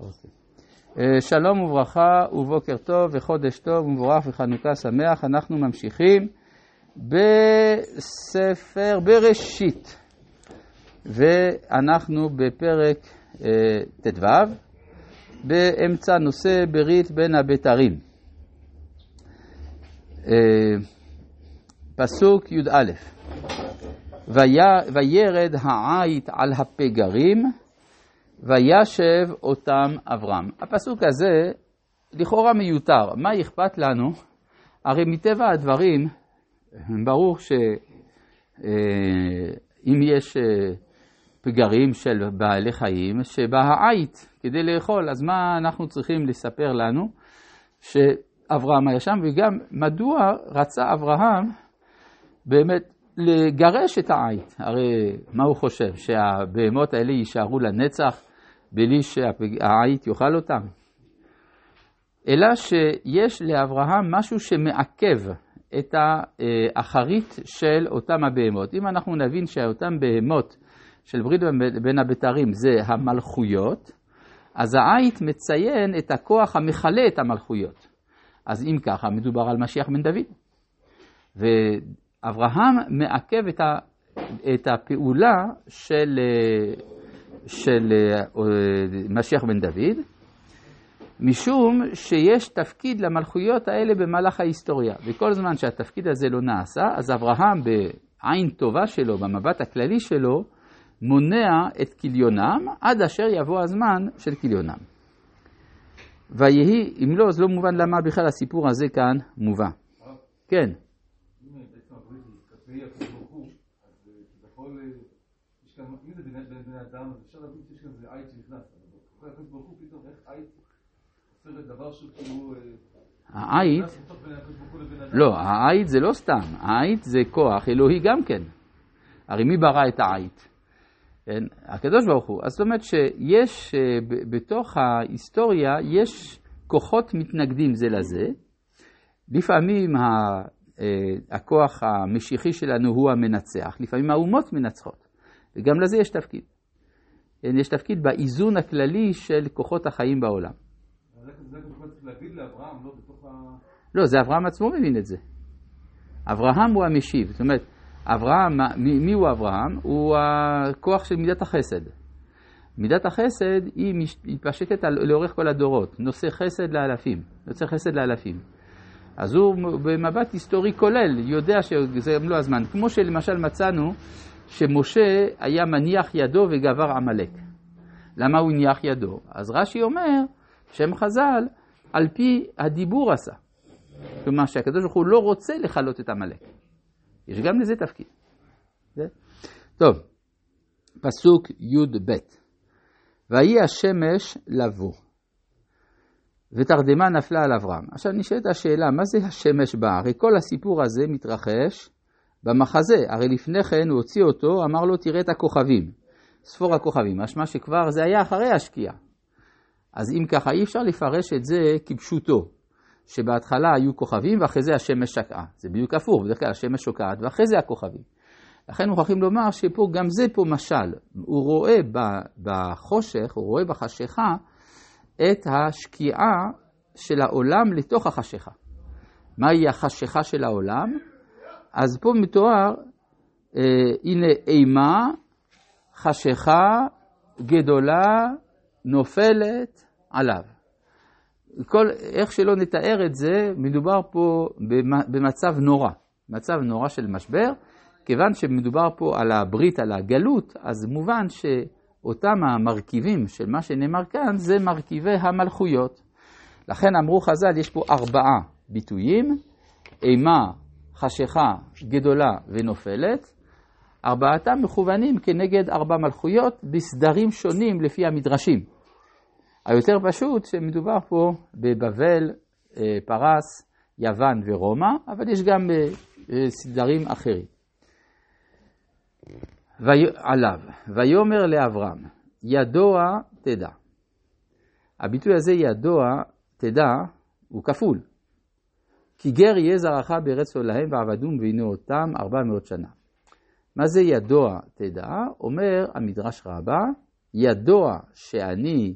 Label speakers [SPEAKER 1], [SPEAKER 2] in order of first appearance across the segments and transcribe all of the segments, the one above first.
[SPEAKER 1] אוקיי. אה, שלום וברכה ובוקר טוב וחודש טוב ומבורך וחנוכה שמח. אנחנו ממשיכים בספר בראשית, ואנחנו בפרק אה, ט"ו, באמצע נושא ברית בין הבתרים. אה, פסוק י"א: וירד העית על הפגרים וישב אותם אברהם. הפסוק הזה לכאורה מיותר, מה אכפת לנו? הרי מטבע הדברים, ברור שאם אה, יש אה, פגרים של בעלי חיים, שבא העית כדי לאכול, אז מה אנחנו צריכים לספר לנו? שאברהם היה שם, וגם מדוע רצה אברהם באמת לגרש את העית? הרי מה הוא חושב? שהבהמות האלה יישארו לנצח? בלי שהעית יאכל אותם? אלא שיש לאברהם משהו שמעכב את האחרית של אותם הבהמות. אם אנחנו נבין שאותם בהמות של ברית בין הבתרים זה המלכויות, אז העית מציין את הכוח המכלה את המלכויות. אז אם ככה, מדובר על משיח בן דוד. ואברהם מעכב את, ה, את הפעולה של של אה, משיח בן דוד, משום שיש תפקיד למלכויות האלה במהלך ההיסטוריה. וכל זמן שהתפקיד הזה לא נעשה, אז אברהם בעין טובה שלו, במבט הכללי שלו, מונע את כליונם עד אשר יבוא הזמן של כליונם. ויהי, אם לא, אז לא מובן למה בכלל הסיפור הזה כאן מובא. כן. בני אדם, אז אפשר להבין שיש כאן איזה עית שנכנס. אבל הקדוש ברוך הוא פתאום, איך עית עושה דבר שהוא כאילו... אה, העית, לא, העית זה לא סתם, העית זה כוח אלוהי גם כן. הרי מי ברא את העית? כן? הקדוש ברוך הוא. אז זאת אומרת שיש, אה, בתוך ההיסטוריה, יש כוחות מתנגדים זה לזה. לפעמים אה, הכוח המשיחי שלנו הוא המנצח, לפעמים האומות מנצחות, וגם לזה יש תפקיד. כן, יש תפקיד באיזון הכללי של כוחות החיים בעולם. לא, זה אברהם עצמו מבין את זה. אברהם הוא המשיב. זאת אומרת, אברהם, מי הוא אברהם? הוא הכוח של מידת החסד. מידת החסד היא מתפשטת לאורך כל הדורות, נושא חסד לאלפים, נושא חסד לאלפים. אז הוא במבט היסטורי כולל, יודע שזה לא הזמן. כמו שלמשל מצאנו שמשה היה מניח ידו וגבר עמלק. למה הוא הניח ידו? אז רש"י אומר, שם חז"ל, על פי הדיבור עשה. כלומר שהקדוש ברוך הוא לא רוצה לכלות את עמלק. יש גם לזה תפקיד. זה? טוב, פסוק י"ב: ויהי השמש לבוא, ותרדמה נפלה על אברהם. עכשיו נשאלת השאלה, מה זה השמש באה? הרי כל הסיפור הזה מתרחש במחזה, הרי לפני כן הוא הוציא אותו, אמר לו תראה את הכוכבים, ספור הכוכבים, משמע שכבר זה היה אחרי השקיעה. אז אם ככה אי אפשר לפרש את זה כפשוטו, שבהתחלה היו כוכבים ואחרי זה השמש שקעה. זה בדיוק הפוך, בדרך כלל השמש שוקעת ואחרי זה הכוכבים. לכן מוכרחים לומר שפה, גם זה פה משל. הוא רואה בחושך, הוא רואה בחשיכה את השקיעה של העולם לתוך החשיכה. מהי החשיכה של העולם? אז פה מתואר, אה, הנה אימה, חשיכה גדולה נופלת עליו. כל, איך שלא נתאר את זה, מדובר פה במצב נורא, מצב נורא של משבר, כיוון שמדובר פה על הברית, על הגלות, אז מובן שאותם המרכיבים של מה שנאמר כאן, זה מרכיבי המלכויות. לכן אמרו חז"ל, יש פה ארבעה ביטויים, אימה, חשיכה גדולה ונופלת, ארבעתם מכוונים כנגד ארבע מלכויות בסדרים שונים לפי המדרשים. היותר פשוט שמדובר פה בבבל, אה, פרס, יוון ורומא, אבל יש גם אה, אה, סדרים אחרים. עליו, ויאמר לאברהם, ידוע תדע. הביטוי הזה ידוע תדע הוא כפול. כי גר יהיה זרעך בארץ עולהם ועבדום ועינו אותם ארבע מאות שנה. מה זה ידוע תדע? אומר המדרש רבה, ידוע שאני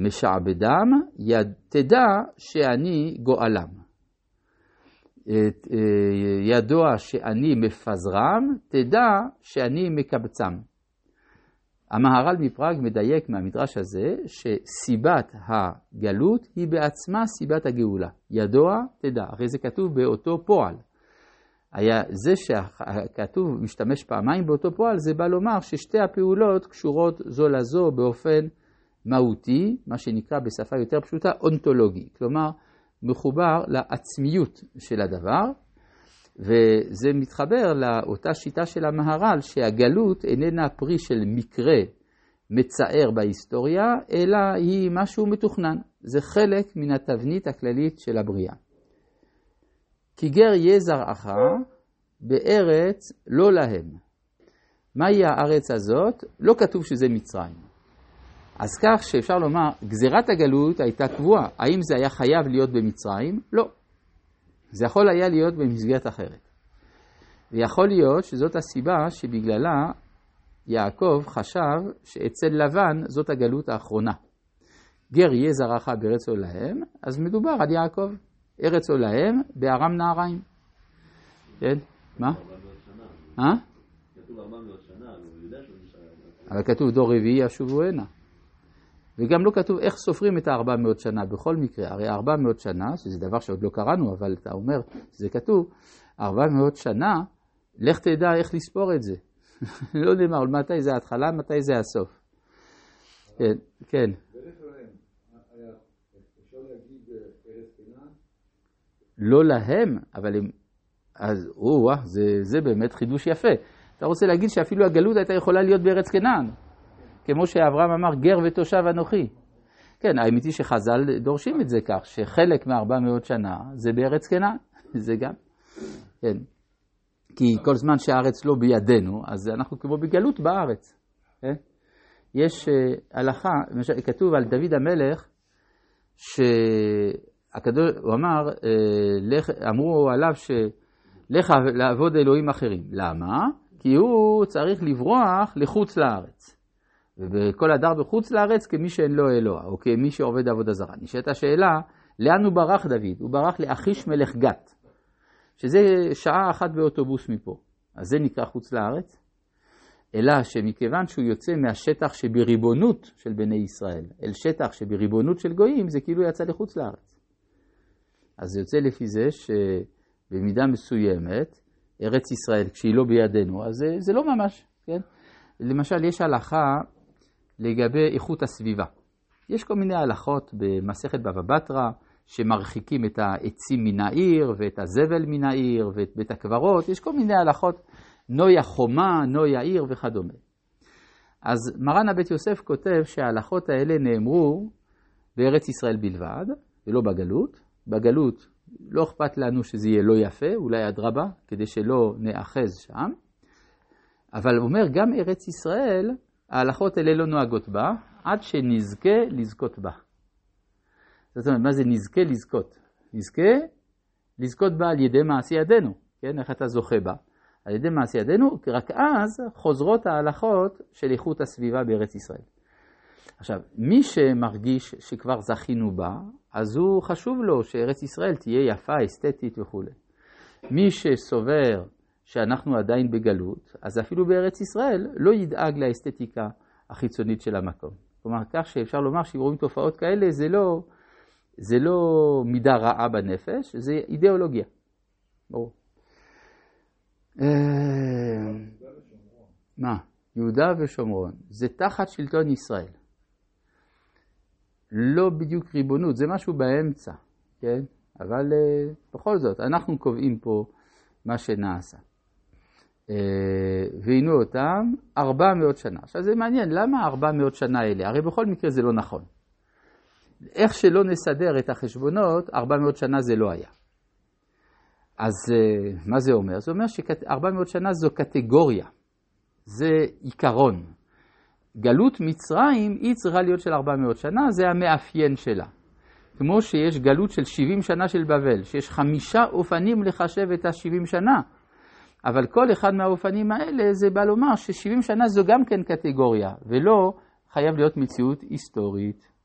[SPEAKER 1] משעבדם, תדע שאני גואלם. ידוע שאני מפזרם, תדע שאני מקבצם. המהר"ל מפראג מדייק מהמדרש הזה שסיבת הגלות היא בעצמה סיבת הגאולה. ידוע, תדע, הרי זה כתוב באותו פועל. היה זה שכתוב משתמש פעמיים באותו פועל, זה בא לומר ששתי הפעולות קשורות זו לזו באופן מהותי, מה שנקרא בשפה יותר פשוטה אונתולוגי, כלומר מחובר לעצמיות של הדבר, וזה מתחבר לאותה שיטה של המהר"ל, שהגלות איננה פרי של מקרה מצער בהיסטוריה, אלא היא משהו מתוכנן. זה חלק מן התבנית הכללית של הבריאה. כי גר יהיה זרעך בארץ לא להם. מהי הארץ הזאת? לא כתוב שזה מצרים. אז כך שאפשר לומר, גזירת הגלות הייתה קבועה. האם זה היה חייב להיות במצרים? לא. זה יכול היה להיות במסגרת אחרת. ויכול להיות שזאת הסיבה שבגללה יעקב חשב שאצל לבן זאת הגלות האחרונה. גר יהיה זרעך בארץ עולהם, אז מדובר על יעקב. ארץ עולהם בארם נהריים. כן? מה? אה? כתוב 400 שנה, אבל כתוב דור רביעי ישובו הנה. וגם לא כתוב איך סופרים את ה-400 שנה בכל מקרה. הרי 400 שנה, שזה דבר שעוד לא קראנו, אבל אתה אומר שזה כתוב, 400 שנה, לך תדע איך לספור את זה. לא נאמר, מתי זה ההתחלה, מתי זה הסוף. כן, כן. לא להם, אבל הם... אז או זה, זה באמת חידוש יפה. אתה רוצה להגיד שאפילו הגלות הייתה יכולה להיות בארץ כנען. כמו שאברהם אמר, גר ותושב אנוכי. כן, האמת היא שחז"ל דורשים את זה כך, שחלק מארבע מאות שנה זה בארץ כנען, זה גם, כן. כי כל זמן שהארץ לא בידינו, אז אנחנו כמו בגלות בארץ. כן? יש uh, הלכה, למשל, כתוב על דוד המלך, שהקדוש, הוא אמר, לך, אמרו עליו שלך לעבוד אלוהים אחרים. למה? כי הוא צריך לברוח לחוץ לארץ. וכל הדר בחוץ לארץ כמי שאין לו אלוה, או כמי שעובד עבודה זרה. נשאלת השאלה, לאן הוא ברח דוד? הוא ברח לאחיש מלך גת, שזה שעה אחת באוטובוס מפה. אז זה נקרא חוץ לארץ? אלא שמכיוון שהוא יוצא מהשטח שבריבונות של בני ישראל, אל שטח שבריבונות של גויים, זה כאילו יצא לחוץ לארץ. אז זה יוצא לפי זה שבמידה מסוימת, ארץ ישראל, כשהיא לא בידינו, אז זה, זה לא ממש, כן? למשל, יש הלכה לגבי איכות הסביבה. יש כל מיני הלכות במסכת בבא בתרא שמרחיקים את העצים מן העיר ואת הזבל מן העיר ואת בית הקברות, יש כל מיני הלכות נוי החומה, נוי העיר וכדומה. אז מרן הבית יוסף כותב שההלכות האלה נאמרו בארץ ישראל בלבד, ולא בגלות. בגלות לא אכפת לנו שזה יהיה לא יפה, אולי אדרבה, כדי שלא נאחז שם. אבל הוא אומר, גם ארץ ישראל ההלכות האלה לא נוהגות בה, עד שנזכה לזכות בה. זאת אומרת, מה זה נזכה לזכות? נזכה לזכות בה על ידי מעשי ידינו, כן? איך אתה זוכה בה? על ידי מעשי ידינו, רק אז חוזרות ההלכות של איכות הסביבה בארץ ישראל. עכשיו, מי שמרגיש שכבר זכינו בה, אז הוא חשוב לו שארץ ישראל תהיה יפה, אסתטית וכולי. מי שסובר שאנחנו עדיין בגלות, אז אפילו בארץ ישראל לא ידאג לאסתטיקה החיצונית של המקום. כלומר, כך שאפשר לומר שאם רואים תופעות כאלה, זה לא, זה לא מידה רעה בנפש, זה אידיאולוגיה. ברור. אה, מה? יהודה ושומרון, זה תחת שלטון ישראל. לא בדיוק ריבונות, זה משהו באמצע, כן? אבל uh, בכל זאת, אנחנו קובעים פה מה שנעשה. ועינו אותם 400 שנה. עכשיו זה מעניין, למה 400 שנה האלה? הרי בכל מקרה זה לא נכון. איך שלא נסדר את החשבונות, 400 שנה זה לא היה. אז אה, מה זה אומר? זה אומר ש-400 שנה זו קטגוריה, זה עיקרון. גלות מצרים היא צריכה להיות של 400 שנה, זה המאפיין שלה. כמו שיש גלות של 70 שנה של בבל, שיש חמישה אופנים לחשב את ה-70 שנה. אבל כל אחד מהאופנים האלה זה בא לומר ש-70 שנה זו גם כן קטגוריה, ולא חייב להיות מציאות היסטורית.